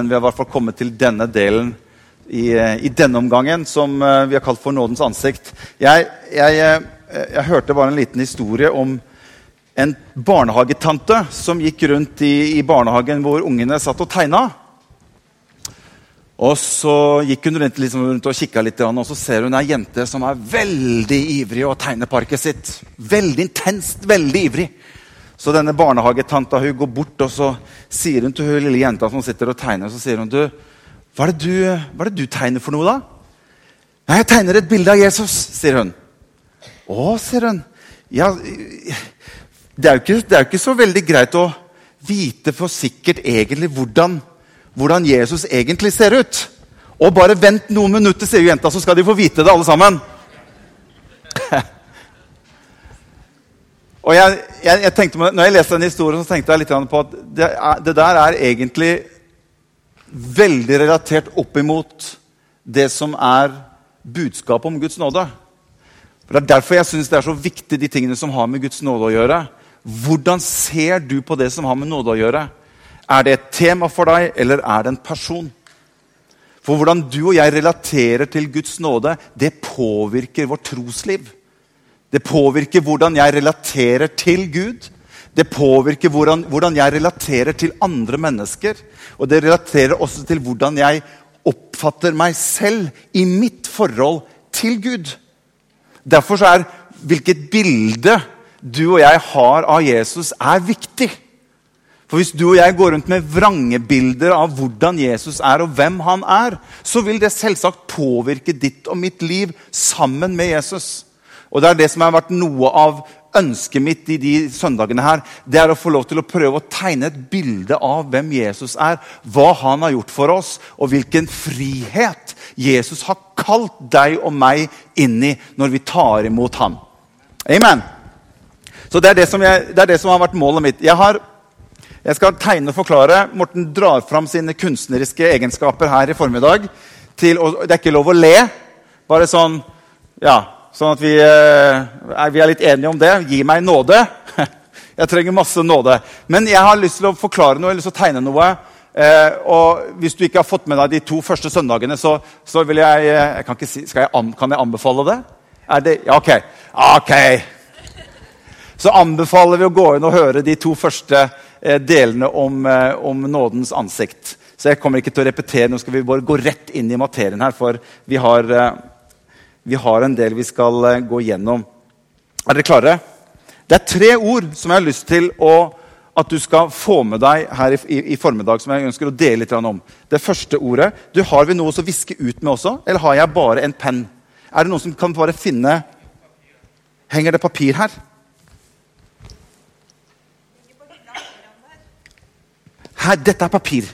Men vi har i hvert fall kommet til denne delen i, eh, i denne omgangen som eh, vi har kalt for nådens ansikt. Jeg, jeg, eh, jeg hørte bare en liten historie om en barnehagetante som gikk rundt i, i barnehagen hvor ungene satt og tegna. Og så gikk hun rundt, liksom, rundt og kikka litt, og så ser hun ei jente som er veldig ivrig å tegne parket sitt. Veldig intenst, veldig ivrig. Så denne barnehagetanta hun går bort og så sier hun til hun lille jenta som sitter og tegner, så sier hun, du, hva er, det du, er det du tegner for noe, da? Nei, jeg tegner et bilde av Jesus, sier hun. Å, sier hun. Ja, det er, jo ikke, det er jo ikke så veldig greit å vite for sikkert egentlig hvordan, hvordan Jesus egentlig ser ut. Og bare vent noen minutter, sier jenta, så skal de få vite det, alle sammen. Og jeg, jeg, jeg tenkte, når jeg leste den historien, så tenkte jeg litt på at det, er, det der er egentlig veldig relatert opp imot det som er budskapet om Guds nåde. For Det er derfor jeg syns det er så viktig, de tingene som har med Guds nåde å gjøre. Hvordan ser du på det som har med nåde å gjøre? Er det et tema for deg, eller er det en person? For hvordan du og jeg relaterer til Guds nåde, det påvirker vårt trosliv. Det påvirker hvordan jeg relaterer til Gud. Det påvirker hvordan, hvordan, jeg relaterer til andre mennesker. Og det relaterer også til hvordan jeg oppfatter meg selv i mitt forhold til Gud. Derfor er hvilket bilde du og jeg har av Jesus, er viktig. For Hvis du og jeg går rundt med vrangebilder av hvordan Jesus er, og hvem han er, så vil det selvsagt påvirke ditt og mitt liv sammen med Jesus. Og det er det som har vært noe av ønsket mitt i de søndagene her. Det er å få lov til å prøve å tegne et bilde av hvem Jesus er, hva han har gjort for oss, og hvilken frihet Jesus har kalt deg og meg inn i når vi tar imot ham. Amen. Så det er det som, jeg, det er det som har vært målet mitt. Jeg, har, jeg skal tegne og forklare. Morten drar fram sine kunstneriske egenskaper her i formiddag. Til, det er ikke lov å le. Bare sånn Ja, Sånn at vi, eh, er, vi er litt enige om det. Gi meg nåde. Jeg trenger masse nåde. Men jeg har lyst til å forklare noe eller tegne noe. Eh, og Hvis du ikke har fått med deg de to første søndagene, så, så vil jeg, eh, jeg, kan, si, jeg kan, jeg anbefale det? Er det ja, ok. ok. Så anbefaler vi å gå inn og høre de to første eh, delene om, eh, om, nådens ansikt. Så jeg kommer ikke til å repetere. Nå skal vi bare gå rett inn i materien her, for vi har eh, vi har en del vi skal eh, gå gjennom. Er dere klare? Det er tre ord som jeg har lyst til å, at du skal få med deg her i, i, i, formiddag. som jeg ønsker å dele litt om. Det første ordet du, Har vi noe å viske ut med også, eller har jeg bare en penn? Er det noen som kan bare finne Henger det papir her? Her, dette er papir.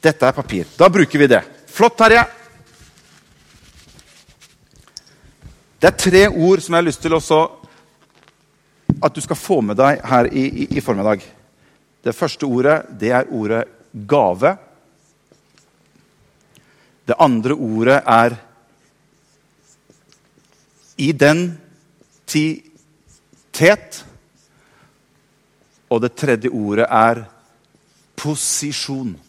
Dette er papir. Da bruker vi det. Flott, Terje. Det er tre ord som jeg har lyst til også at du skal få med deg her i, i, i formiddag. Det første ordet det er ordet gave. Det andre ordet er identitet. Og det tredje ordet er posisjon.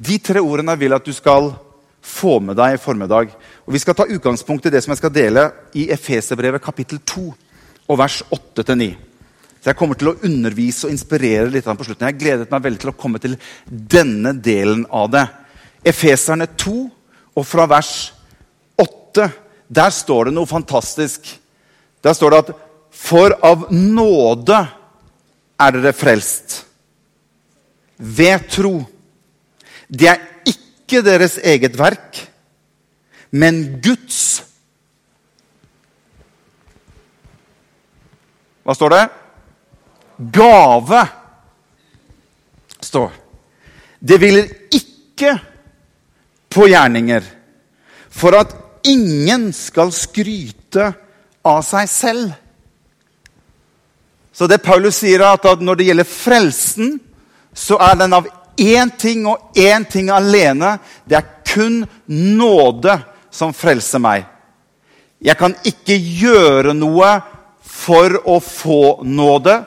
De tre ordene vil at du skal få med deg i formiddag. Og Vi skal ta utgangspunkt i det som jeg skal dele i Efeserbrevet kapittel 2 og vers 8-9. Så Jeg kommer til å undervise og inspirere litt på slutten. Jeg gledet meg veldig til å komme til denne delen av det. Efeserne 2 og fra vers 8. Der står det noe fantastisk. Der står det at For av nåde er dere frelst. Ved tro. Det er ikke deres eget verk, men Guds. Hva står det? Gave står. Det hviler ikke på gjerninger, for at ingen skal skryte av seg selv. Så det Paulus sier, er at når det gjelder frelsen, så er den av én ting og én ting alene. Det er kun nåde som frelser meg. Jeg kan ikke gjøre noe for å få nåde.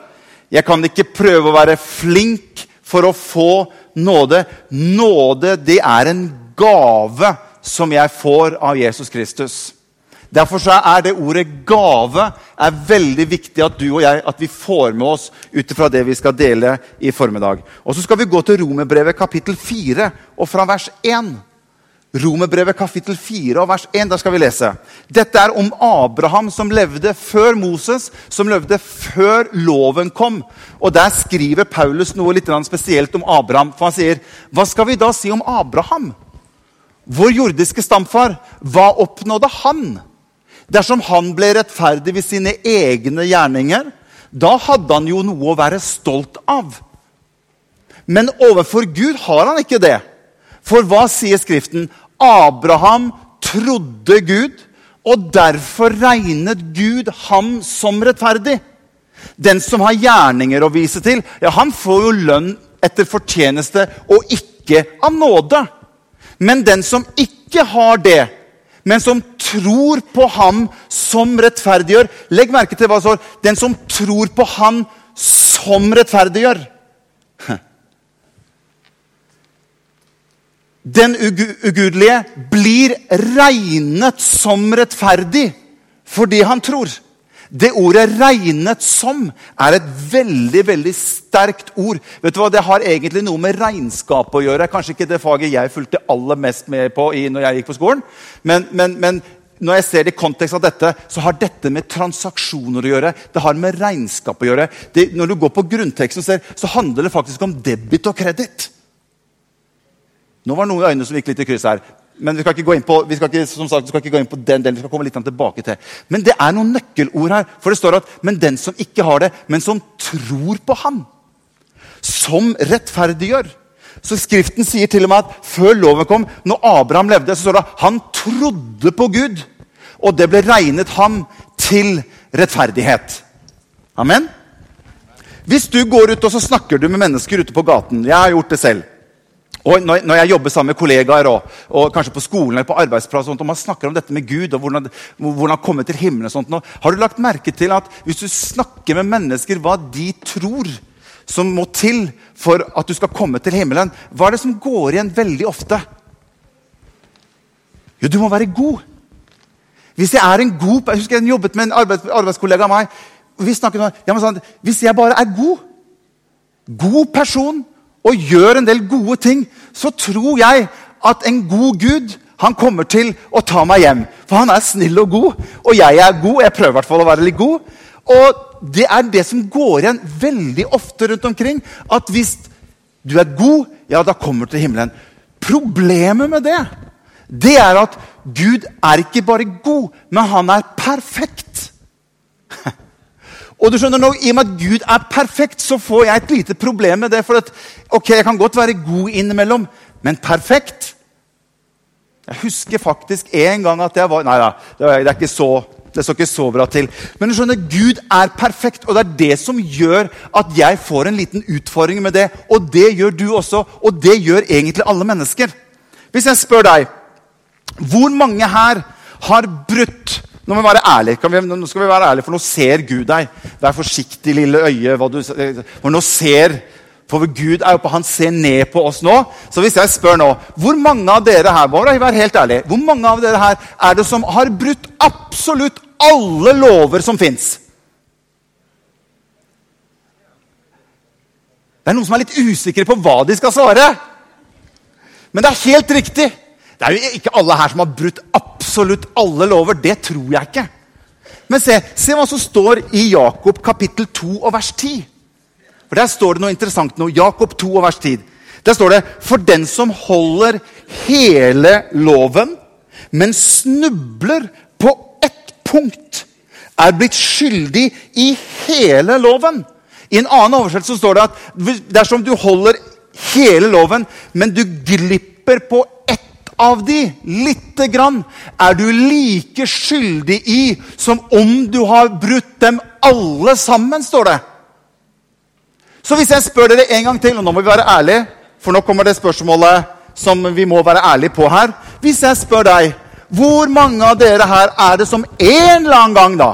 Jeg kan ikke prøve å være flink for å få nåde. Nåde, det er en gave som jeg får av Jesus Kristus. Derfor er det ordet 'gave' er veldig viktig at du og jeg at vi får med oss ut fra det vi skal dele i formiddag. Og Så skal vi gå til Romerbrevet kapittel 4 og fra vers 1. Romerbrevet kapittel 4 og vers 1. Der skal vi lese. Dette er om Abraham som levde før Moses, som levde før loven kom. Og Der skriver Paulus noe litt spesielt om Abraham. For Han sier, 'Hva skal vi da si om Abraham?' Vår jordiske stamfar, hva oppnådde han? Dersom han ble rettferdig ved sine egne gjerninger, da hadde han jo noe å være stolt av. Men overfor Gud har han ikke det. For hva sier Skriften? Abraham trodde Gud, og derfor regnet Gud ham som rettferdig. Den som har gjerninger å vise til, ja, han får jo lønn etter fortjeneste og ikke av nåde. Men den som ikke har det, men som tror på ham som rettferdiggjør Legg merke til hva det står. Den som tror på han som rettferdiggjør. Den ugudelige blir regnet som rettferdig fordi han tror. Det ordet 'regnet som' er et veldig veldig sterkt ord. Vet du hva? Det har egentlig noe med regnskap å gjøre. Kanskje ikke det faget jeg fulgte aller mest med på i, når jeg gikk på skolen. Men, men, men når jeg ser det i kontekst av dette, så har dette med transaksjoner å gjøre. Det har med regnskap å gjøre. Det, når du går på grunnteksten, ser, så handler det faktisk om debit og kreditt. Nå var det noen øyne som gikk litt i kryss her. Men vi skal ikke gå inn på, vi skal ikke, som sagt, vi skal ikke gå inn på den delen. vi skal komme litt tilbake til. Men det er noen nøkkelord her. For det står at men den som ikke har det, men som tror på ham, som rettferdiggjør. Så Skriften sier til og med at før loven kom, når Abraham levde, så står det at han trodde på Gud. Og det ble regnet ham til rettferdighet. Amen? Hvis du går ut og så snakker du med mennesker ute på gaten Jeg har gjort det selv. Og når, når, jeg jobber sammen med kollegaer og, og kanskje på skolen eller på arbeidsplass, og man snakker om dette med Gud og hvordan, hvordan komme til himmelen, og sånt, og, har du lagt merke til at hvis du snakker med mennesker hva de tror som må til for at du skal komme til himmelen, hva er det som går igjen veldig ofte? Jo, du må være god. Hvis jeg er en god Jeg husker jeg jobbet med en arbeids, arbeidskollega av meg. vi snakket om, ja, sånn, Hvis jeg bare er god, god person og gjør en del gode ting, så tror jeg at en god Gud han kommer til å ta meg hjem. For han er snill og god, og jeg er god. Jeg prøver i hvert fall å være litt god. Og det er det som går igjen veldig ofte rundt omkring. At hvis du er god, ja, da kommer du til himmelen. Problemet med det, det er at Gud er ikke bare god, men han er perfekt. Og du skjønner nå, I og med at Gud er perfekt, så får jeg et lite problem med det. For at, ok, jeg kan godt være god innimellom, men perfekt Jeg husker faktisk en gang at jeg var Nei da, det er det står ikke så bra til. Men du skjønner, Gud er perfekt, og det er det som gjør at jeg får en liten utfordring med det. Og det gjør du også, og det gjør egentlig alle mennesker. Hvis jeg spør deg hvor mange her har brutt nå må vi være ærlige, vi, nå skal vi være ærlige, for nå ser Gud deg. Vær forsiktig, lille øye. Du, for nå ser For Gud er oppe, han ser ned på oss nå. Så hvis jeg spør nå Hvor mange av dere her bare vær helt ærlig, hvor mange av dere her er det som har brutt absolutt alle lover som fins? Det er noen som er litt usikre på hva de skal svare. Men det er helt riktig. Det er jo ikke alle her som har brutt absolutt alle lover. Det tror jeg ikke. Men se, se hva som står i Jakob kapittel 2 og vers 10. For Der står det noe interessant nå. Jakob 2 og vers 10. Der står det For den som holder hele loven, men snubler på ett punkt, er blitt skyldig i hele loven. I en annen oversettelse står det at dersom du holder hele loven, men du glipper på av de, lite grann, er du like skyldig i som om du har brutt dem alle sammen, står det. Så hvis jeg spør dere en gang til, og nå må vi være ærlige, for nå kommer det spørsmålet som vi må være ærlige på her. Hvis jeg spør deg, hvor mange av dere her er det som en eller annen gang, da,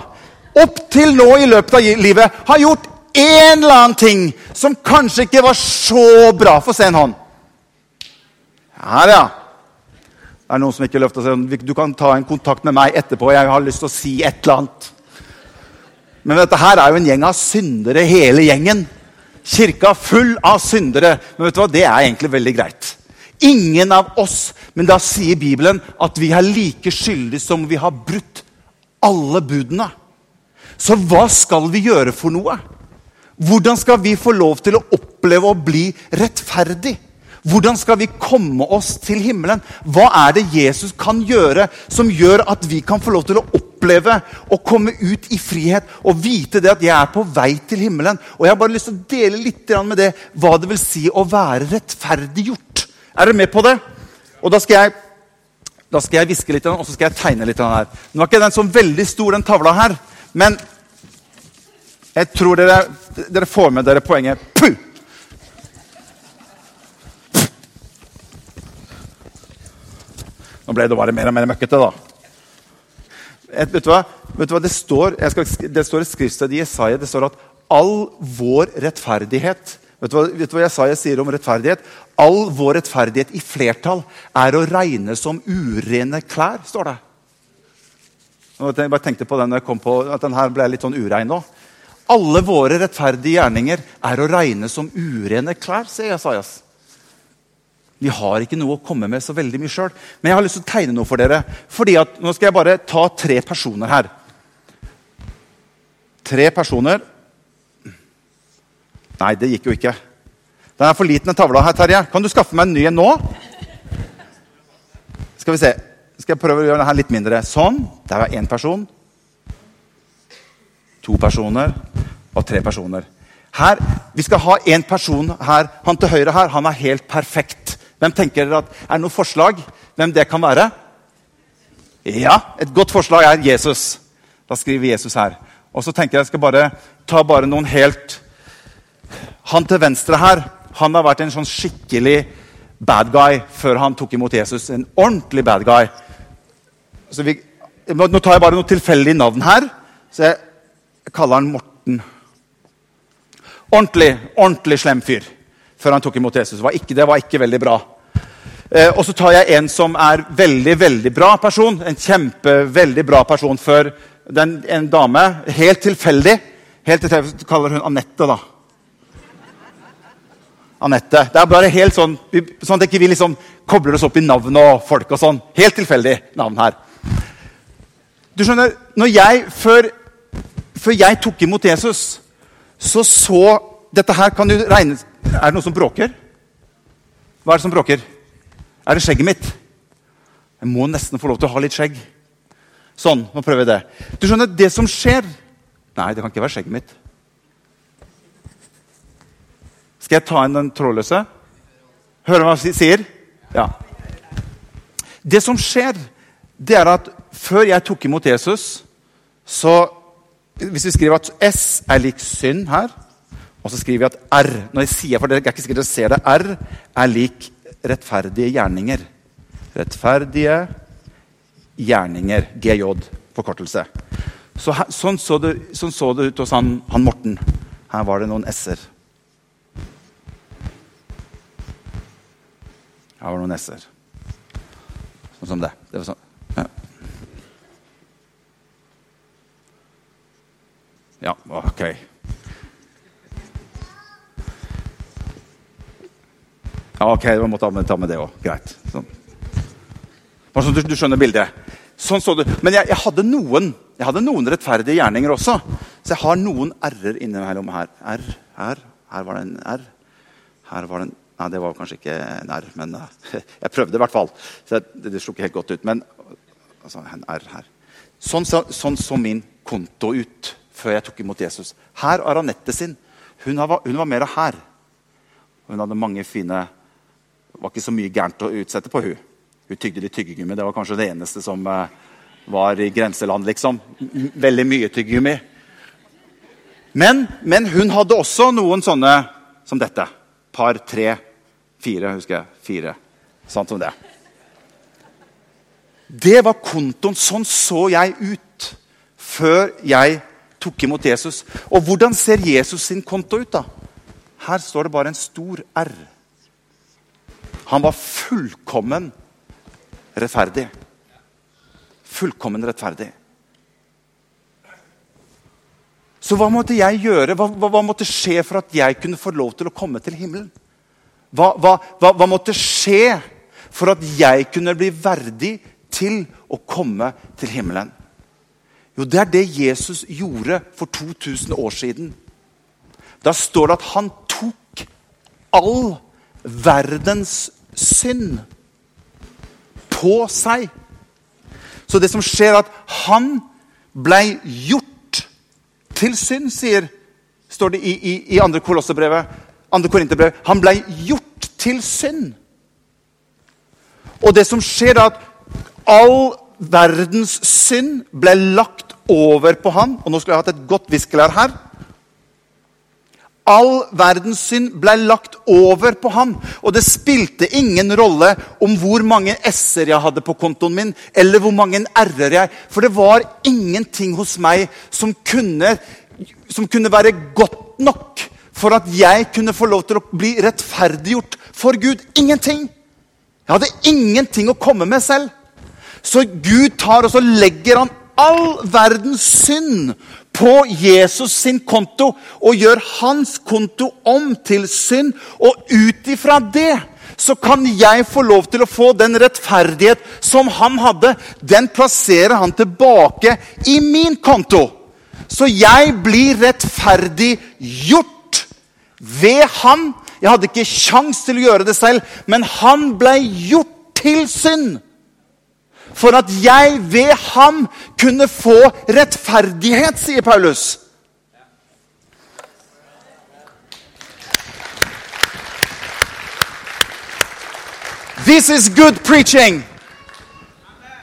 opp til nå i løpet av livet, har gjort en eller annen ting som kanskje ikke var så bra. Få se en hånd. Her, ja. Det er noen som ikke løfter seg. Du kan ta en kontakt med meg etterpå. Jeg har lyst til å si et eller annet. Men dette her er jo en gjeng av syndere, hele gjengen. Kirka full av syndere. Men vet du hva? det er egentlig veldig greit. Ingen av oss, men da sier Bibelen at vi er like skyldige som vi har brutt alle budene. Så hva skal vi gjøre for noe? Hvordan skal vi få lov til å oppleve å bli rettferdig? Hvordan skal vi komme oss til himmelen? Hva er det Jesus kan gjøre som gjør at vi kan få lov til å oppleve å komme ut i frihet og vite det at jeg er på vei til himmelen? Og Jeg har bare lyst til å dele litt med det hva det vil si å være rettferdiggjort. Er dere med på det? Og da skal jeg da skal jeg hviske litt, og så skal jeg tegne litt. her. Nå er ikke den så veldig stor, den tavla her. Men jeg tror dere, dere får med dere poenget. Puh! Nå ble det bare mer og mer møkkete, da. Et, vet, du hva? vet du hva? Det står, skal, det står i skriftsted i Jesaja det står at all vår rettferdighet Vet du, hva, vet du hva Jesaja sier om rettferdighet? All vår rettferdighet i flertall er å regne som urene klær, står det. Jeg bare tenkte på den når jeg kom på at den her ble litt sånn urein nå. Alle våre rettferdige gjerninger er å regne som urene klær, sier Jesajas. Vi har ikke noe å komme med så veldig mye sjøl. Men jeg har lyst til å tegne noe for dere. Fordi at, Nå skal jeg bare ta tre personer her. Tre personer Nei, det gikk jo ikke. Den er for liten, den tavla her, Terje. Kan du skaffe meg en ny en nå? Skal vi se. Skal jeg prøve å gjøre den her litt mindre. Sånn. Der var én person. To personer og tre personer. Her, Vi skal ha én person her. Han til høyre her, han er helt perfekt. Hvem tenker dere at Er det noe forslag hvem det kan være? Ja, et godt forslag er Jesus. Da skriver Jesus her. Og så tenker jeg jeg skal bare ta bare noen helt han til venstre her han har vært en sånn skikkelig bad guy før han tok imot Jesus. En ordentlig bad guy. Vi, nå tar jeg bare noe tilfeldig navn her, så jeg, kaller han Morten. Ordentlig, ordentlig slem fyr før han tok imot Jesus. Var ikke, det var ikke veldig bra. Eh, og så tar jeg en som er veldig veldig bra person. En kjempe, veldig bra person før den, en dame. Helt tilfeldig. Helt tilfeldig kaller hun Anette. da. Anette. Det er bare helt sånn, sånn at ikke vi liksom kobler oss opp i navn og folk og sånn. Helt tilfeldig navn her. Du skjønner, når jeg, før, før jeg tok imot Jesus, så så Dette her kan jo regnes Er det noe som bråker? Hva er det som bråker? Er det skjegget mitt? Jeg må nesten få lov til å ha litt skjegg. Sånn. Nå prøver vi det. Du skjønner, det som skjer Nei, det kan ikke være skjegget mitt. Skal jeg ta inn den trådløse? Hører hva han sier? Ja. Det som skjer, det er at før jeg tok imot Jesus, så Hvis vi skriver at S er lik synd her, og så skriver vi at R når jeg sier, for det er ikke sikkert dere ser det, R er lik rettferdige gjerninger. Rettferdige gjerninger. GJ, forkortelse. Så, sånn, så det, sånn så det ut hos han, han Morten. Her var det noen S-er. Her var det noen s-er. Sånn som det. Det var sånn. Ja. ja, ok. Ja, ok, vi måtte ta med det òg. Greit. Sånn. Sånn du, skjønner bildet. Sånn så du. Men jeg, jeg, hadde noen jeg hadde noen rettferdige gjerninger også. Så jeg har noen r-er innimellom her. R, her. Her var det en R. Her var det en Nei, det var kanskje ikke en R, men uh, jeg prøvde i hvert fall. Så det, det slo ikke helt godt ut. Men altså, en R her. Sånn så sånn, så min konto ut før jeg tok imot Jesus. Her er Anette sin. Hun, var, hun var mer her. Hun hadde mange fine var ikke så mye gærent å utsette på hun. Hun tygde litt tyggegummi. Det var kanskje det eneste som uh, var i grenseland, liksom. Veldig mye tyggegummi. Men, men hun hadde også noen sånne som dette. Par, tre Fire, husker jeg. Fire. Sånn som det. Det var kontoen. Sånn så jeg ut før jeg tok imot Jesus. Og hvordan ser Jesus sin konto ut? da? Her står det bare en stor R. Han var fullkommen rettferdig. Fullkommen rettferdig. Så hva måtte jeg gjøre? Hva, hva, hva, måtte skje for at jeg kunne få lov til å komme til himmelen? Hva, hva måtte skje for at jeg kunne bli verdig til å komme til himmelen? Jo, det er det Jesus gjorde for 2000 år siden. Da står det at han tok all verdens synd på seg. Så det som skjer, er at han ble gjort til synd, sier, står det i, i, i andre Kolossebrevet. Andre Korinterbrev. Han ble gjort til synd. Og det som skjer, er at all verdens synd ble lagt over på han. Og nå skulle jeg hatt et godt viskelær her. All verdens synd ble lagt over på ham. Og det spilte ingen rolle om hvor mange s-er jeg hadde på kontoen min, eller hvor mange r-er jeg For det var ingenting hos meg som kunne, som kunne være godt nok for at jeg kunne få lov til å bli rettferdiggjort for Gud. Ingenting! Jeg hadde ingenting å komme med selv. Så Gud tar og så legger han all verdens synd på Jesus sin konto og gjør hans konto om til synd. Og ut ifra det så kan jeg få lov til å få den rettferdighet som han hadde. Den plasserer han tilbake i min konto. Så jeg blir rettferdig gjort ved han. Jeg hadde ikke kjangs til å gjøre det selv, men han ble gjort til synd for at jeg ved ham kunne få rettferdighet, sier Paulus. This is good preaching.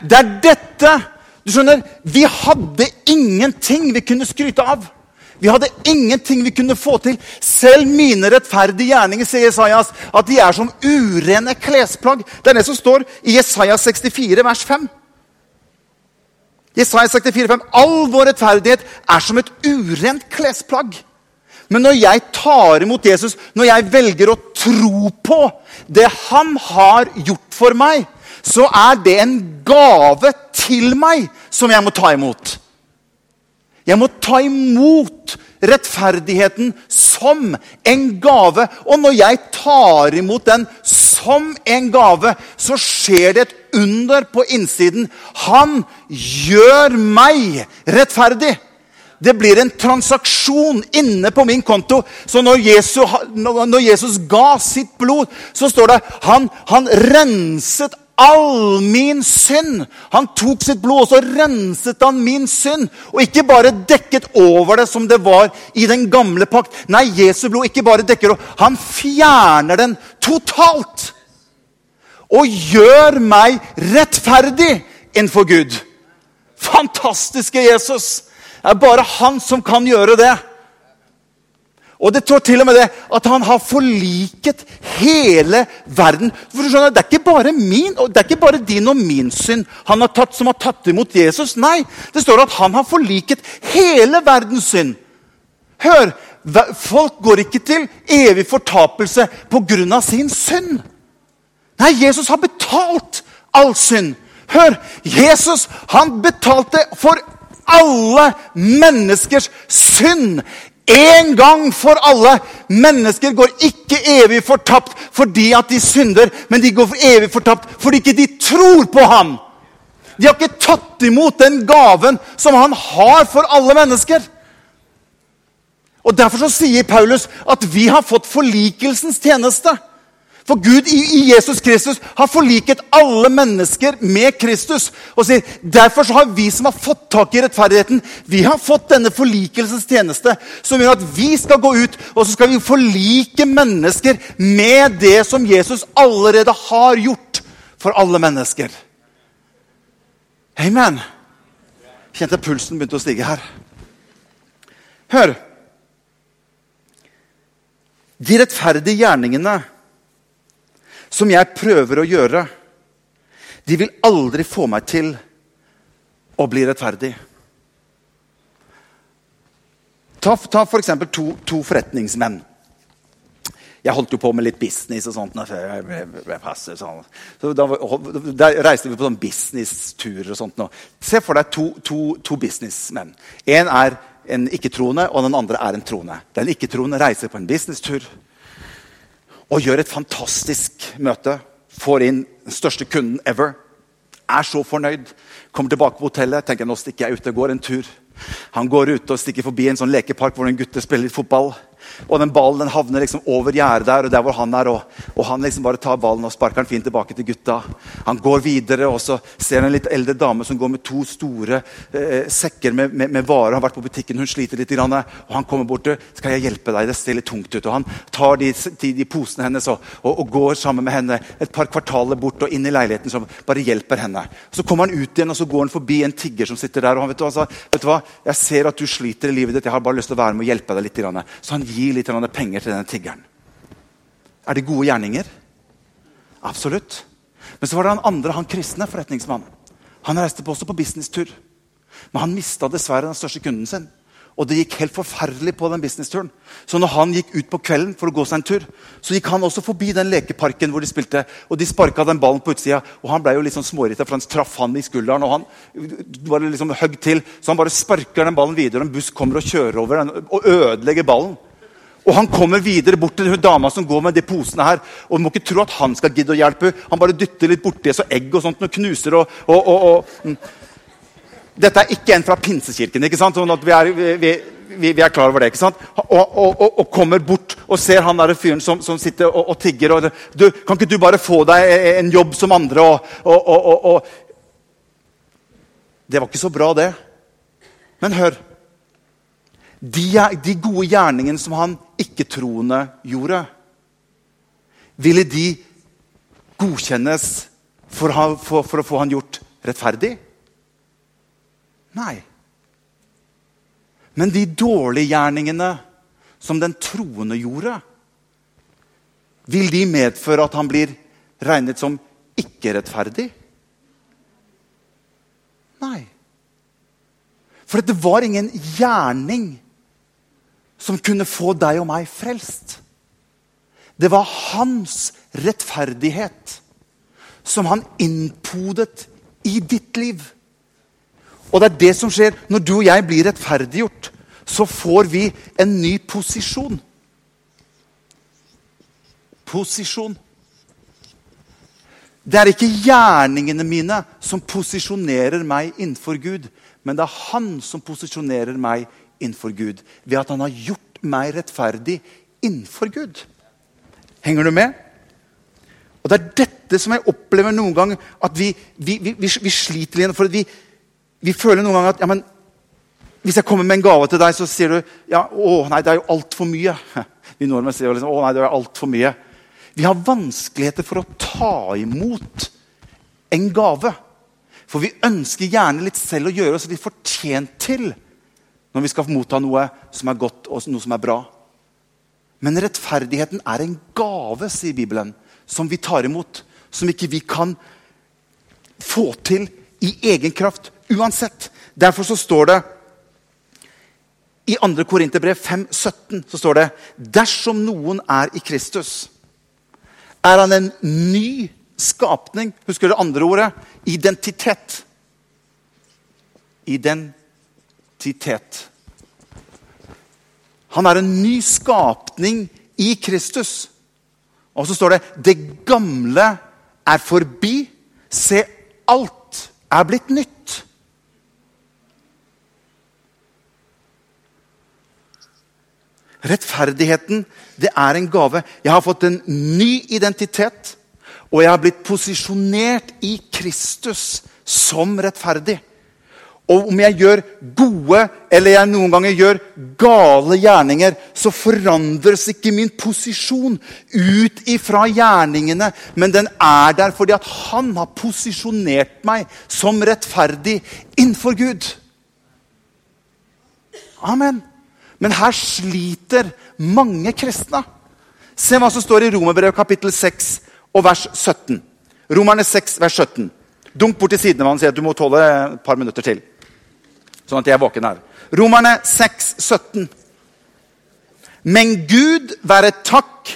Det er dette Du skjønner, Vi hadde ingenting vi kunne skryte av. Vi hadde ingenting vi kunne få til. Selv mine rettferdige gjerninger sier Jesajas, at de er som urene klesplagg. Det er det som står i Jesajas 64, vers 5. Jesaja 64, 5. All vår rettferdighet er som et urent klesplagg. Men når jeg tar imot Jesus, når jeg velger å tro på det han har gjort for meg, så er det en gave til meg som jeg må ta imot. Jeg må ta imot rettferdigheten som en gave. Og når jeg tar imot den som en gave, så skjer det et under på innsiden. Han gjør meg rettferdig. Det blir en transaksjon inne på min konto. Så når Jesus, når Jesus ga sitt blod, så står det han, han renset all min synd. Han tok sitt blod, og så renset han min synd. Og ikke bare dekket over det som det var i den gamle pakt. Nei, Jesu blod ikke bare dekker over, han fjerner den totalt. Og gjør meg rettferdig innenfor Gud. Fantastiske Jesus! Det er bare han som kan gjøre det. Og det står til og med det at han har forliket hele verden. For du skjønner, Det er ikke bare min, det er ikke bare din og min synd han har tatt, som har tatt imot Jesus. Nei, det står at han har forliket hele verdens synd. Hør, folk går ikke til evig fortapelse pga. sin synd. Nei, Jesus har betalt all synd. Hør, Jesus han betalte for alle menneskers synd en gang for alle. Mennesker går ikke evig fortapt fordi at de synder, men de går evig fortapt fordi ikke de tror på ham. De har ikke tatt imot den gaven som han har for alle mennesker. Og Derfor så sier Paulus at vi har fått forlikelsens tjeneste. For Gud i, Jesus Kristus har forliket alle mennesker med Kristus. og sier, Derfor så har vi som har fått tak i rettferdigheten, vi har fått denne forlikelsens tjeneste. Som gjør at vi skal gå ut og så skal vi forlike mennesker med det som Jesus allerede har gjort for alle mennesker. Amen. Kjente pulsen begynte å stige her. Hør. De rettferdige gjerningene som jeg prøver å gjøre, de vil aldri få meg til å bli rettferdig. Ta, ta f.eks. To, to forretningsmenn. Jeg holdt jo på med litt business og sånt. sånn. Så da, reiste vi på sånn businessturer og sånt. Se for deg to, to, to businessmenn. En er en ikke-troende, og den andre er en troende. Den ikke-troende reiser på en businesstur og gjør et fantastisk møte. Får inn den største kunden ever. Er så fornøyd. Kommer tilbake på hotellet. tenker nå stikker jeg ut og går en tur. Han går ut og stikker forbi en sånn lekepark hvor en gutte spiller litt fotball. Og den ballen den havner liksom over gjerdet der, og der hvor han er. Og, og, han liksom bare tar ballen og sparker den fint tilbake til gutta. Han går videre, og så ser han en litt eldre dame som går med to store eh, sekker med, med, med varer. Han har vært på butikken, hun sliter litt. Grann, og han kommer bort skal jeg hjelpe deg, det ser litt tungt ut. Og han tar de, de, de posene hennes og, og, og, går sammen med henne et par kvartaler bort og inn i leiligheten. som bare hjelper henne. Så kommer han ut igjen, og så går han forbi en tigger som sitter der. og han vet du, altså, vet du hva, Jeg ser at du sliter i livet ditt, jeg har bare lyst til å være med og hjelpe deg litt. Grann. Så han gir litt penger til denne tiggeren. Er det gode gjerninger? Absolutt. Men så var det han andre, han kristne forretningsmannen. Han reiste på også på businesstur. Men han mista dessverre den største kunden sin. Og det gikk helt forferdelig på den businessturen. Så når han gikk ut på kvelden for å gå seg en tur, så gikk han også forbi den lekeparken hvor de spilte. Og de sparka den ballen på utsida, og han ble jo litt sånn smårita, for han traff han i skulderen. og han bare liksom høgg til, Så han bare sparker den ballen videre, og en buss kommer og kjører over den og ødelegger ballen. Og Han kommer videre bort til hun dama som går med de posene her. og Du må ikke tro at han skal gidde å hjelpe. henne. Han bare dytter litt borti så egg og sånt og knuser. og, og, og. Mm. Dette er ikke en fra pinsekirken. ikke sant? Sånn at vi er, vi, vi, vi er klar over det. ikke sant? Og, kommer bort og ser han der fyren som, som sitter og, tigger. og du, 'Kan ikke du bare få deg en jobb som andre?' og, Det var ikke så bra, det. Men hør. De, de gode gjerningene som han ikke-troende gjorde, ville de godkjennes for, for, for, å få han gjort rettferdig? Nei. Men de dårlige gjerningene som den troende gjorde, vil de medføre at han blir regnet som ikke-rettferdig? Nei. For det var ingen gjerning som kunne få deg og meg frelst. Det var hans rettferdighet som han innpodet i ditt liv. Og det er det som skjer når du og jeg blir rettferdiggjort. Så får vi en ny posisjon. Posisjon. Det er ikke gjerningene mine som posisjonerer meg innenfor Gud, men det er han som posisjonerer meg innenfor Gud. Ved at han har gjort meg rettferdig innenfor Gud. Henger du med? Og Det er dette som jeg opplever noen gang at vi, vi, vi, vi sliter litt For vi, føler noen ganger at ja, men, hvis jeg kommer med en gave til deg, så sier du ja, å nei, det er jo altfor mye. Vi nordmenn sier liksom, å nei, det er altfor mye. Vi har vanskeligheter for å ta imot en gave. For vi ønsker gjerne litt selv å gjøre oss litt fortjent til når vi skal motta noe som er godt og noe som er bra. Men rettferdigheten er en gave, sier Bibelen, som vi tar imot. Som ikke vi kan få til i egen kraft uansett. Derfor så står det i 2. Korinterbrev 5,17 så står det dersom noen er i Kristus, er han en ny skapning. Husker du det andre ordet? Identitet. Identitet identitet. Han er en ny skapning i Kristus. Og så står det 'Det gamle er forbi. Se, alt er blitt nytt'. Rettferdigheten, det er en gave. Jeg har fått en ny identitet. Og jeg har blitt posisjonert i Kristus som rettferdig. Og om jeg gjør gode eller jeg noen ganger gjør gale gjerninger, så forandres ikke min posisjon ut ifra gjerningene, men den er der fordi at han har posisjonert meg som rettferdig innenfor Gud. Amen. Men her sliter mange kristne. Se hva som står i Romerbrevet kapittel 6 og vers 17. Romerne 6, vers 17. Dunk bort til siden av han og si at du må tåle et par minutter til sånn at jeg er våken her. Romerne 6, 17. Men Gud være takk,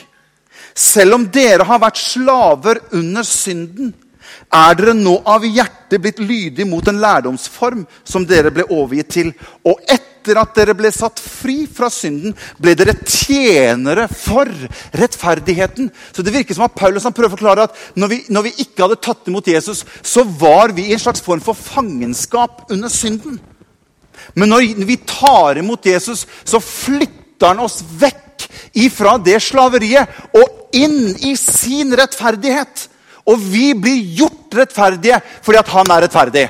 selv om dere har vært slaver under synden, er dere nå av hjertet blitt lydige mot en lærdomsform som dere ble overgitt til. Og etter at dere ble satt fri fra synden, ble dere tjenere for rettferdigheten. Så det virker som at Paulus han prøver å forklare at når vi, når vi ikke hadde tatt imot Jesus, så var vi i en slags form for fangenskap under synden. Men når vi tar imot Jesus, så flytter han oss vekk ifra det slaveriet og inn i sin rettferdighet. Og vi blir gjort rettferdige fordi at han er rettferdig.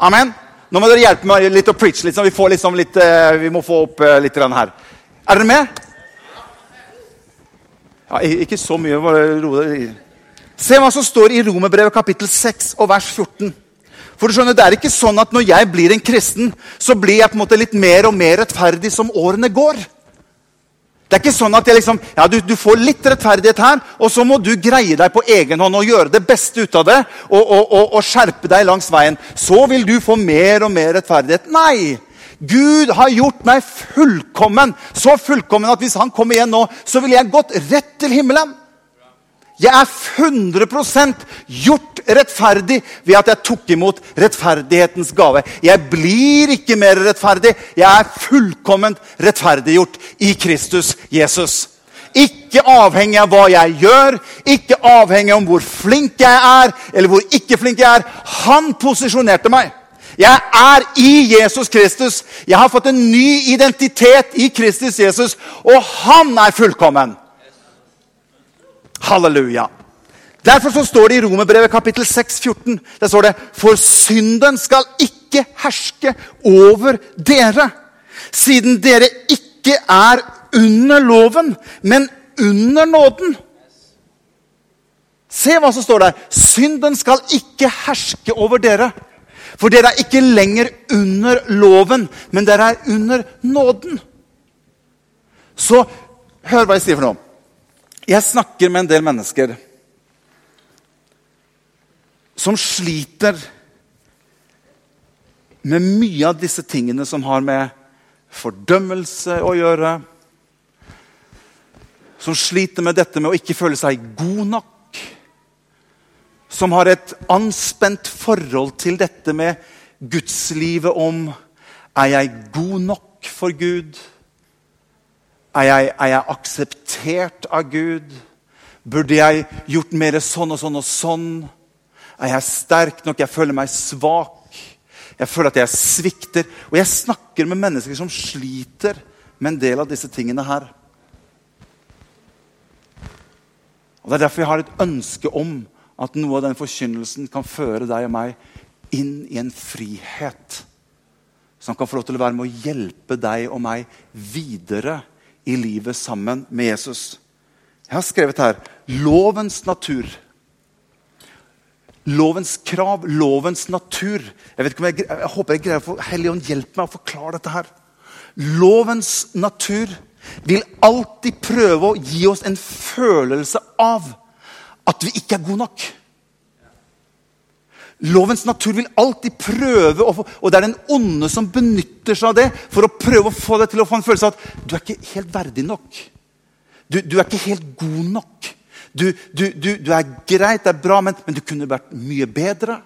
Amen. Nå må dere hjelpe meg litt å preach. Liksom. Vi, liksom litt, uh, vi, må få opp uh, litt her. Er dere med? Ja, ikke så mye. bare ro Se hva som står i Romerbrevet kapittel 6 og vers 14. For du skjønner, Det er ikke sånn at når jeg blir en kristen, så blir jeg på en måte litt mer og mer rettferdig som årene går. Det er ikke sånn at liksom, ja, du, du, får litt rettferdighet her, og så må du greie deg på egen hånd og gjøre det beste ut av det og, og, og, og skjerpe deg langs veien. Så vil du få mer og mer rettferdighet. Nei! Gud har gjort meg fullkommen. Så fullkommen at hvis han kommer igjen nå, så ville jeg gått rett til himmelen. Jeg er 100% gjort rettferdig ved at jeg tok imot rettferdighetens gave. Jeg blir ikke mer rettferdig. Jeg er fullkomment rettferdiggjort i Kristus Jesus. Ikke avhengig av hva jeg gjør, ikke avhengig av hvor flink jeg er, eller hvor ikke flink jeg er. Han posisjonerte meg. Jeg er i Jesus Kristus. Jeg har fått en ny identitet i Kristus Jesus, og han er fullkommen. Halleluja. Derfor så står det i Romerbrevet kapittel 6, 14, der står det For synden skal ikke herske over dere, siden dere ikke er under loven, men under nåden. Se hva som står der. Synden skal ikke herske over dere. For dere er ikke lenger under loven, men dere er under nåden. Så hør hva jeg sier for noe. Jeg snakker med en del mennesker som sliter med mye av disse tingene som har med fordømmelse å gjøre. Som sliter med dette med å ikke føle seg god nok. Som har et anspent forhold til dette med gudslivet om Er jeg god nok for Gud? Er jeg, er jeg, akseptert av Gud? Burde jeg gjort mer sånn og sånn og sånn? Er jeg sterk nok? Jeg føler meg svak. Jeg føler at jeg svikter. Og jeg snakker med mennesker som sliter med en del av disse tingene her. Og Det er derfor jeg har et ønske om at noe av den forkynnelsen kan føre deg og meg inn i en frihet. Som kan få lov til å være med å hjelpe deg og meg videre i livet sammen med Jesus. Jeg har skrevet her lovens natur. Lovens krav, lovens natur. Jeg, vet ikke om jeg, jeg håper jeg greier å få Helligånd hjelpe meg å forklare dette. her. Lovens natur vil alltid prøve å gi oss en følelse av at vi ikke er gode nok. Lovens natur vil alltid prøve, få, og det er den onde som benytter seg av det for å prøve å få deg til å få en følelse av at du er ikke helt verdig nok. Du, du er ikke helt god nok. Du, du, du er greit, det er bra, men, men du kunne vært mye bedre.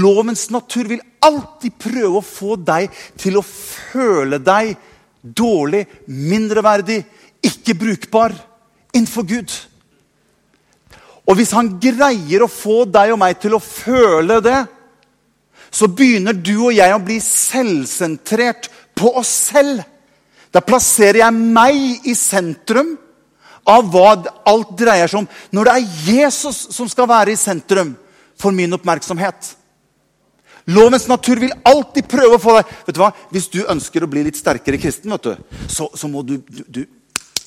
Lovens natur vil alltid prøve å få deg til å føle deg dårlig, mindreverdig, ikke brukbar innenfor Gud. Og hvis han greier å få deg og meg til å føle det, så begynner du og jeg å bli selvsentrert på oss selv. Da plasserer jeg meg i sentrum av hva alt dreier seg om. Når det er Jesus som skal være i sentrum for min oppmerksomhet. Lovens natur vil alltid prøve å få deg Vet du hva? Hvis du ønsker å bli litt sterkere kristen, vet du, så, så må du, du, du,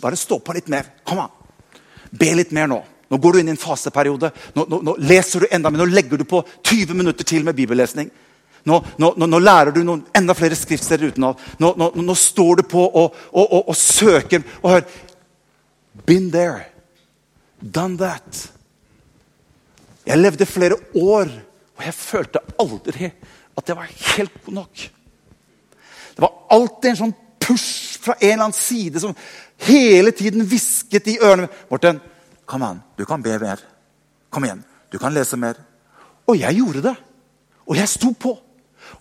bare stå på litt mer. Kom an. Be litt mer nå. Nå går du inn i en faseperiode. Nå, nå, nå leser du enda mer. Nå legger du på 20 minutter til med bibellesning. Nå, nå lærer du noen, enda flere skriftsteder utenat. Nå, står du på og, og, og, og søker. Og hør Been there. Done that. Jeg levde flere år, og jeg følte aldri at jeg var helt god nok. Det var alltid en sånn push fra en eller annen side som hele tiden hvisket i ørene Morten, kom an, du kan be mer. Kom igjen, du kan lese mer. Og jeg gjorde det. Og jeg sto på.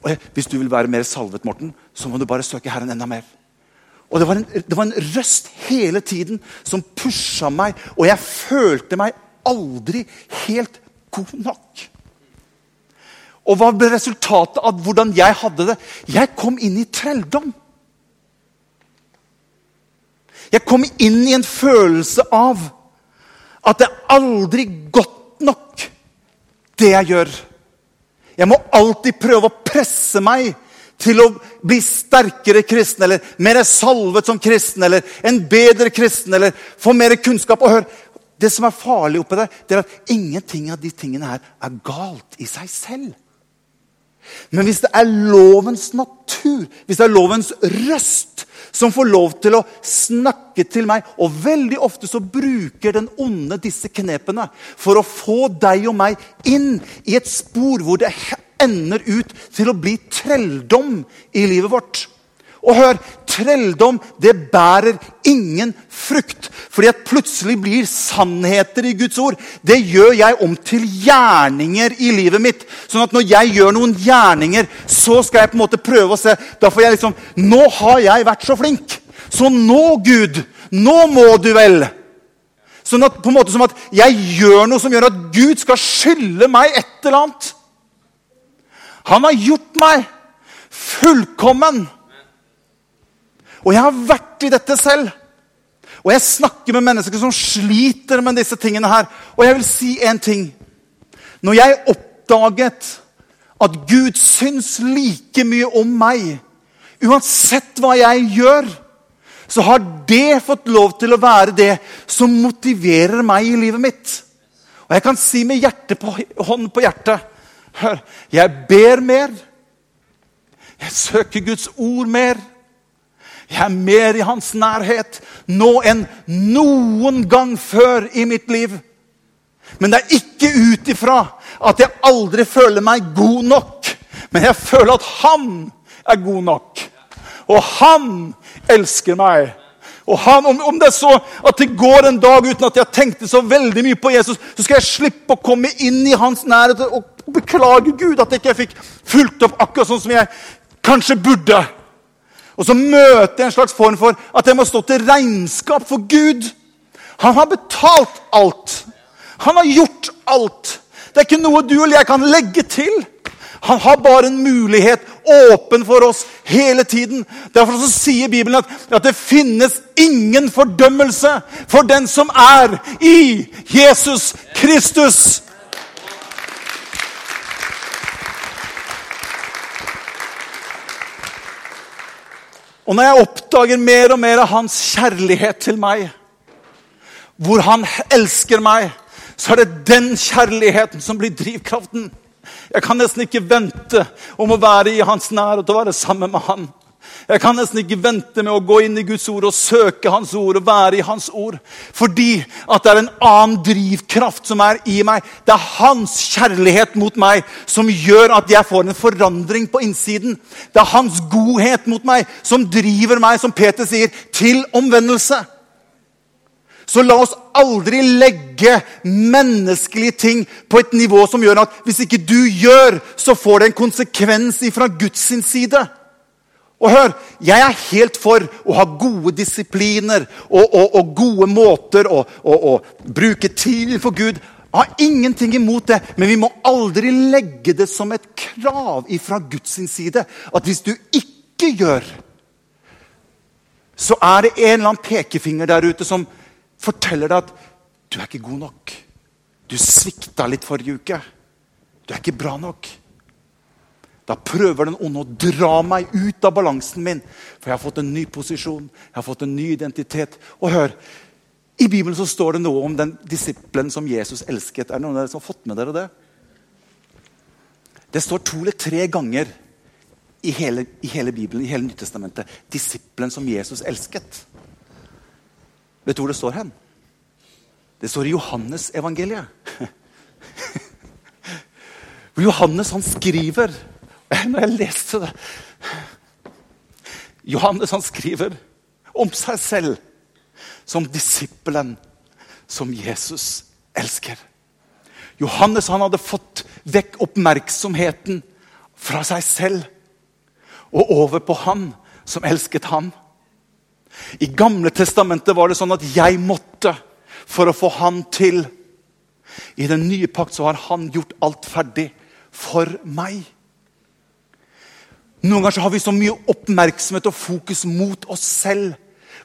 Og jeg, hvis du vil være mer salvet, Morten, så må du bare søke Herren enda mer. Og det var, en, det var en røst hele tiden som pusha meg, og jeg følte meg aldri helt god nok. Og hva ble resultatet av hvordan jeg hadde det? Jeg kom inn i trelldom. Jeg kom inn i en følelse av at det er aldri godt nok, det jeg gjør. Jeg må alltid prøve å presse meg til å bli sterkere kristen, eller mer salvet som kristen, eller en bedre kristen, eller få mer kunnskap. Og hør, Det som er farlig oppi der, det er at ingenting av de tingene her er galt i seg selv. Men hvis det er lovens natur, hvis det er lovens røst som får lov til å snakke til meg Og veldig ofte så bruker den onde disse knepene for å få deg og meg inn i et spor hvor det ender ut til å bli trelldom i livet vårt. Og hør, trelldom det bærer ingen frukt. Fordi at plutselig blir sannheter i Guds ord. Det gjør jeg om til gjerninger i livet mitt. Sånn at når jeg gjør noen gjerninger, så skal jeg på en måte prøve å se Da får jeg liksom Nå har jeg vært så flink. Så nå, Gud, nå må du vel. Sånn at, på en måte som at jeg gjør noe som gjør at Gud skal skylde meg et eller annet. Han har gjort meg fullkommen. Og jeg har vært i dette selv. Og jeg snakker med mennesker som sliter med disse tingene her. Og jeg vil si én ting. Når jeg oppdaget at Gud syns like mye om meg, uansett hva jeg gjør, så har det fått lov til å være det som motiverer meg i livet mitt. Og jeg kan si med på, hånd på hjertet Hør, jeg ber mer. Jeg søker Guds ord mer. Jeg er mer i hans nærhet nå enn noen gang før i mitt liv. Men det er ikke ut ifra at jeg aldri føler meg god nok. Men jeg føler at han er god nok. Og han elsker meg. Og han, om, det er så at det går en dag uten at jeg tenkte så veldig mye på Jesus, så skal jeg slippe å komme inn i hans nærhet og beklage Gud at jeg ikke fikk fulgt opp akkurat sånn som jeg kanskje burde. Og så møter jeg en slags form for at jeg må stå til regnskap for Gud. Han har betalt alt. Han har gjort alt. Det er ikke noe du eller jeg kan legge til. Han har bare en mulighet åpen for oss hele tiden. Derfor så sier Bibelen at, at det finnes ingen fordømmelse for den som er i Jesus Kristus. Og når jeg oppdager mer og mer av hans kjærlighet til meg, hvor han elsker meg, så er det den kjærligheten som blir drivkraften. Jeg kan nesten ikke vente om å være i hans nærhet og være sammen med han. Jeg kan nesten ikke vente med å gå inn i Guds ord og søke Hans ord og være i Hans ord. Fordi at det er en annen drivkraft som er i meg. Det er Hans kjærlighet mot meg som gjør at jeg får en forandring på innsiden. Det er Hans godhet mot meg som driver meg, som Peter sier, til omvendelse. Så la oss aldri legge menneskelige ting på et nivå som gjør at hvis ikke du gjør, så får det en konsekvens fra Guds side. Og hør, Jeg er helt for å ha gode disipliner og, og, og gode måter å, bruke tid for Gud. Jeg har ingenting imot det, men vi må aldri legge det som et krav fra Guds side at hvis du ikke gjør, så er det en eller annen pekefinger der ute som forteller deg at du er ikke god nok. Du svikta litt forrige uke. Du er ikke bra nok. Da prøver den onde å dra meg ut av balansen min. For jeg har fått en ny posisjon, jeg har fått en ny identitet. Og hør, I Bibelen så står det noe om den disippelen som Jesus elsket. Er det noen av dere som har fått med dere det? Det står to eller tre ganger i hele, i hele Bibelen, i hele Nyttestamentet. Disippelen som Jesus elsket. Vet du hvor det står hen? Det står i Johannes evangeliet. Johannes han skriver Når jeg leste det Johannes han skriver om seg selv som disippelen som Jesus elsker. Johannes han hadde fått vekk oppmerksomheten fra seg selv og over på han som elsket ham. I Gamle testamentet var det sånn at jeg måtte for å få han til. I den nye pakt så har han gjort alt ferdig for meg. Noen ganger så har vi så mye oppmerksomhet og fokus mot oss selv.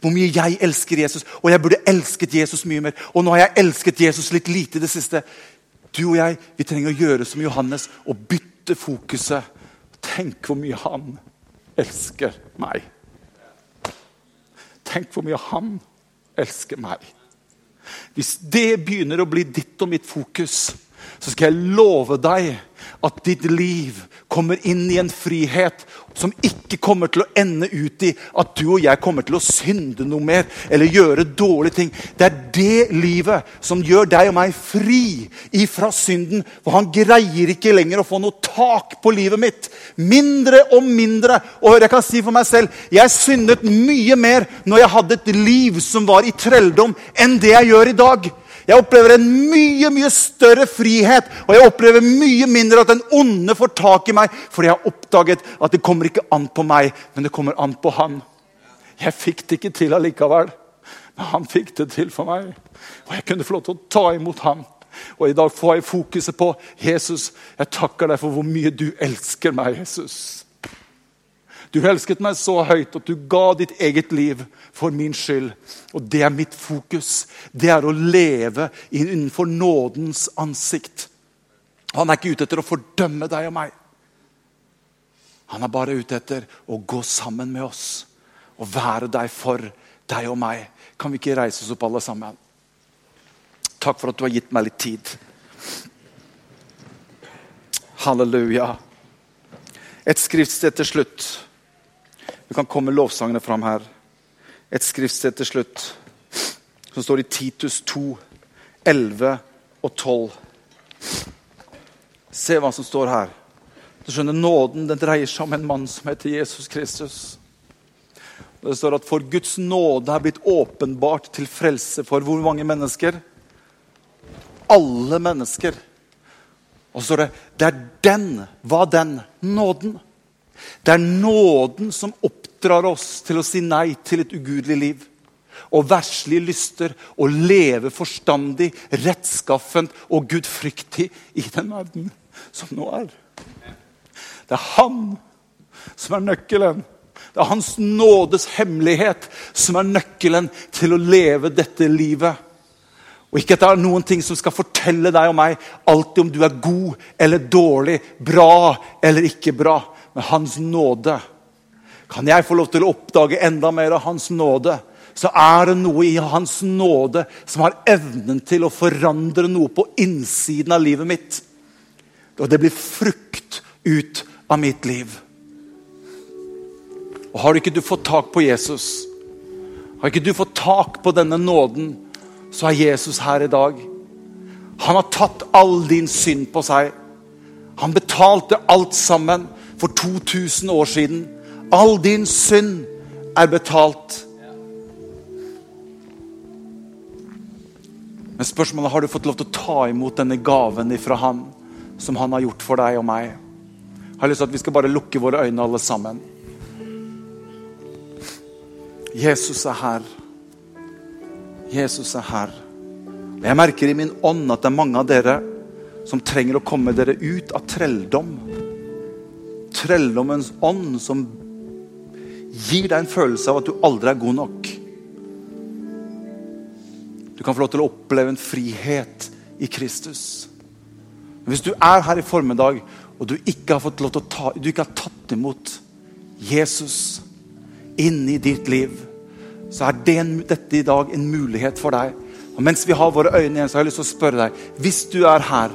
Hvor mye jeg elsker Jesus. Og jeg burde elsket Jesus mye mer. Og nå har jeg elsket Jesus litt lite i det siste. Du og jeg vi trenger å gjøre som Johannes og bytte fokuset. Tenk hvor mye han elsker meg. Tenk hvor mye han elsker meg. Hvis det begynner å bli ditt og mitt fokus, så skal jeg love deg at ditt liv kommer inn i en frihet som ikke kommer til å ende ut i at du og jeg kommer til å synde noe mer eller gjøre dårlige ting. Det er det livet som gjør deg og meg fri ifra synden. For han greier ikke lenger å få noe tak på livet mitt. Mindre og mindre. Og jeg kan si for meg selv jeg syndet mye mer når jeg hadde et liv som var i trelldom, enn det jeg gjør i dag. Jeg opplever en mye mye større frihet, og jeg opplever mye mindre at den onde får tak i meg, fordi jeg har oppdaget at det kommer ikke an på meg, men det kommer an på han. Jeg fikk det ikke til allikevel, men han fikk det til for meg. Og jeg kunne få lov til å ta imot han. Og i dag får jeg fokuset på Jesus. Jeg takker deg for hvor mye du elsker meg, Jesus. Du elsket meg så høyt at du ga ditt eget liv for min skyld. Og det er mitt fokus. Det er å leve innenfor nådens ansikt. Han er ikke ute etter å fordømme deg og meg. Han er bare ute etter å gå sammen med oss og være deg for deg og meg. Kan vi ikke reise oss opp, alle sammen? Takk for at du har gitt meg litt tid. Halleluja. Et skriftsted til slutt. Du kan komme lovsangene fram her. Et skriftsted til slutt som står i Titus 2, 11 og 12. Se hva som står her. Du skjønner, Nåden den dreier seg om en mann som heter Jesus Kristus. Det står at for Guds nåde er blitt åpenbart til frelse for hvor mange mennesker? Alle mennesker. Og så står det det er den. Hva den? Nåden. Det er nåden som oppdrar oss til å si nei til et ugudelig liv. Og verslige lyster og leve forstandig, rettskaffent og gudfryktig i den verden som nå er. Det er han som er nøkkelen. Det er hans nådes hemmelighet som er nøkkelen til å leve dette livet. Og ikke at det er noen ting som skal fortelle deg og meg alltid om du er god eller dårlig, bra eller ikke bra Men Hans nåde. Kan jeg få lov til å oppdage enda mer av Hans nåde, så er det noe i Hans nåde som har evnen til å forandre noe på innsiden av livet mitt. Og det blir frukt ut av mitt liv. Og Har ikke du fått tak på Jesus, har ikke du fått tak på denne nåden, så er Jesus her i dag. Han har tatt all din synd på seg. Han betalte alt sammen for 2000 år siden. All din synd er betalt. Men spørsmålet har du fått lov til å ta imot denne gaven ifra han som han har gjort for deg og meg. Jeg har lyst til at vi skal bare lukke våre øyne alle sammen. Jesus er her. Jesus er her. Og Jeg merker i min ånd at det er mange av dere som trenger å komme dere ut av trelldom trelldommens ånd som gir deg en følelse av at du aldri er god nok. Du kan få lov til å oppleve en frihet i Kristus. Men hvis du er her i formiddag og du ikke har fått lov til å ta, du ikke har tatt imot Jesus inn i ditt liv, så er det, dette i dag en mulighet for deg. Og Mens vi har våre øyne igjen, så har jeg lyst til å spørre deg Hvis du er her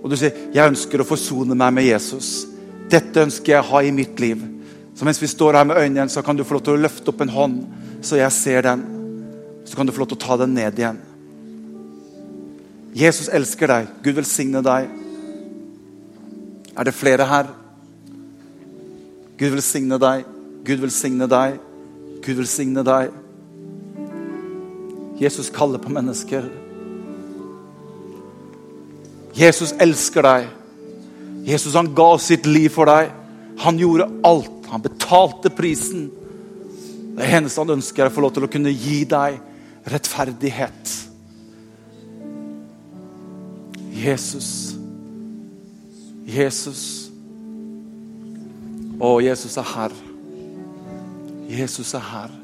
og du sier jeg ønsker å forsone meg med Jesus dette ønsker jeg å ha i mitt liv. Så mens vi står her med øynene så kan du få lov til å løfte opp en hånd, så jeg ser den. Så kan du få lov til å ta den ned igjen. Jesus elsker deg. Gud velsigne deg. Er det flere her? Gud velsigne deg. Gud velsigne deg. Gud velsigne deg. Jesus kaller på mennesker. Jesus elsker deg. Jesus han ga sitt liv for deg. Han gjorde alt. Han betalte prisen. Det eneste han ønsker, er å få lov til å kunne gi deg rettferdighet. Jesus. Jesus. Å, Jesus er her. Jesus er her.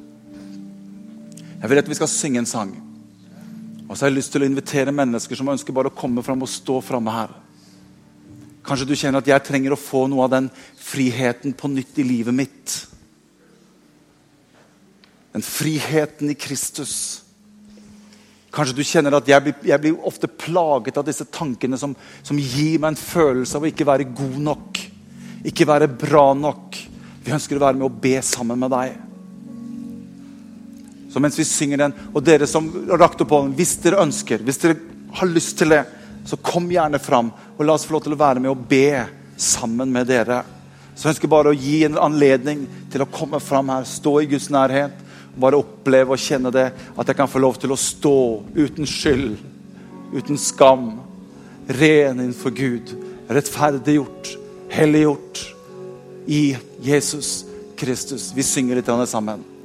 Jeg vil at vi skal synge en sang. Og så har jeg lyst til å invitere mennesker som ønsker bare å komme fram og stå framme her. Kanskje du kjenner at jeg trenger å få noe av den friheten på nytt i livet mitt. Den friheten i Kristus. Kanskje du kjenner at jeg blir, jeg blir ofte plaget av disse tankene som, som, gir meg en følelse av å ikke være god nok. Ikke være bra nok. Vi ønsker å være med og be sammen med deg. Så mens vi synger den, og dere som rakte opp hånden, hvis dere ønsker, hvis dere har lyst til det, så kom gjerne fram. Og la oss få lov til å være med og be sammen med dere. Så jeg ønsker bare å gi en anledning til å komme fram her, stå i Guds nærhet. Bare oppleve og kjenne det, at jeg kan få lov til å stå uten skyld, uten skam. Ren innenfor Gud, rettferdiggjort, helliggjort i Jesus Kristus. Vi synger litt sammen.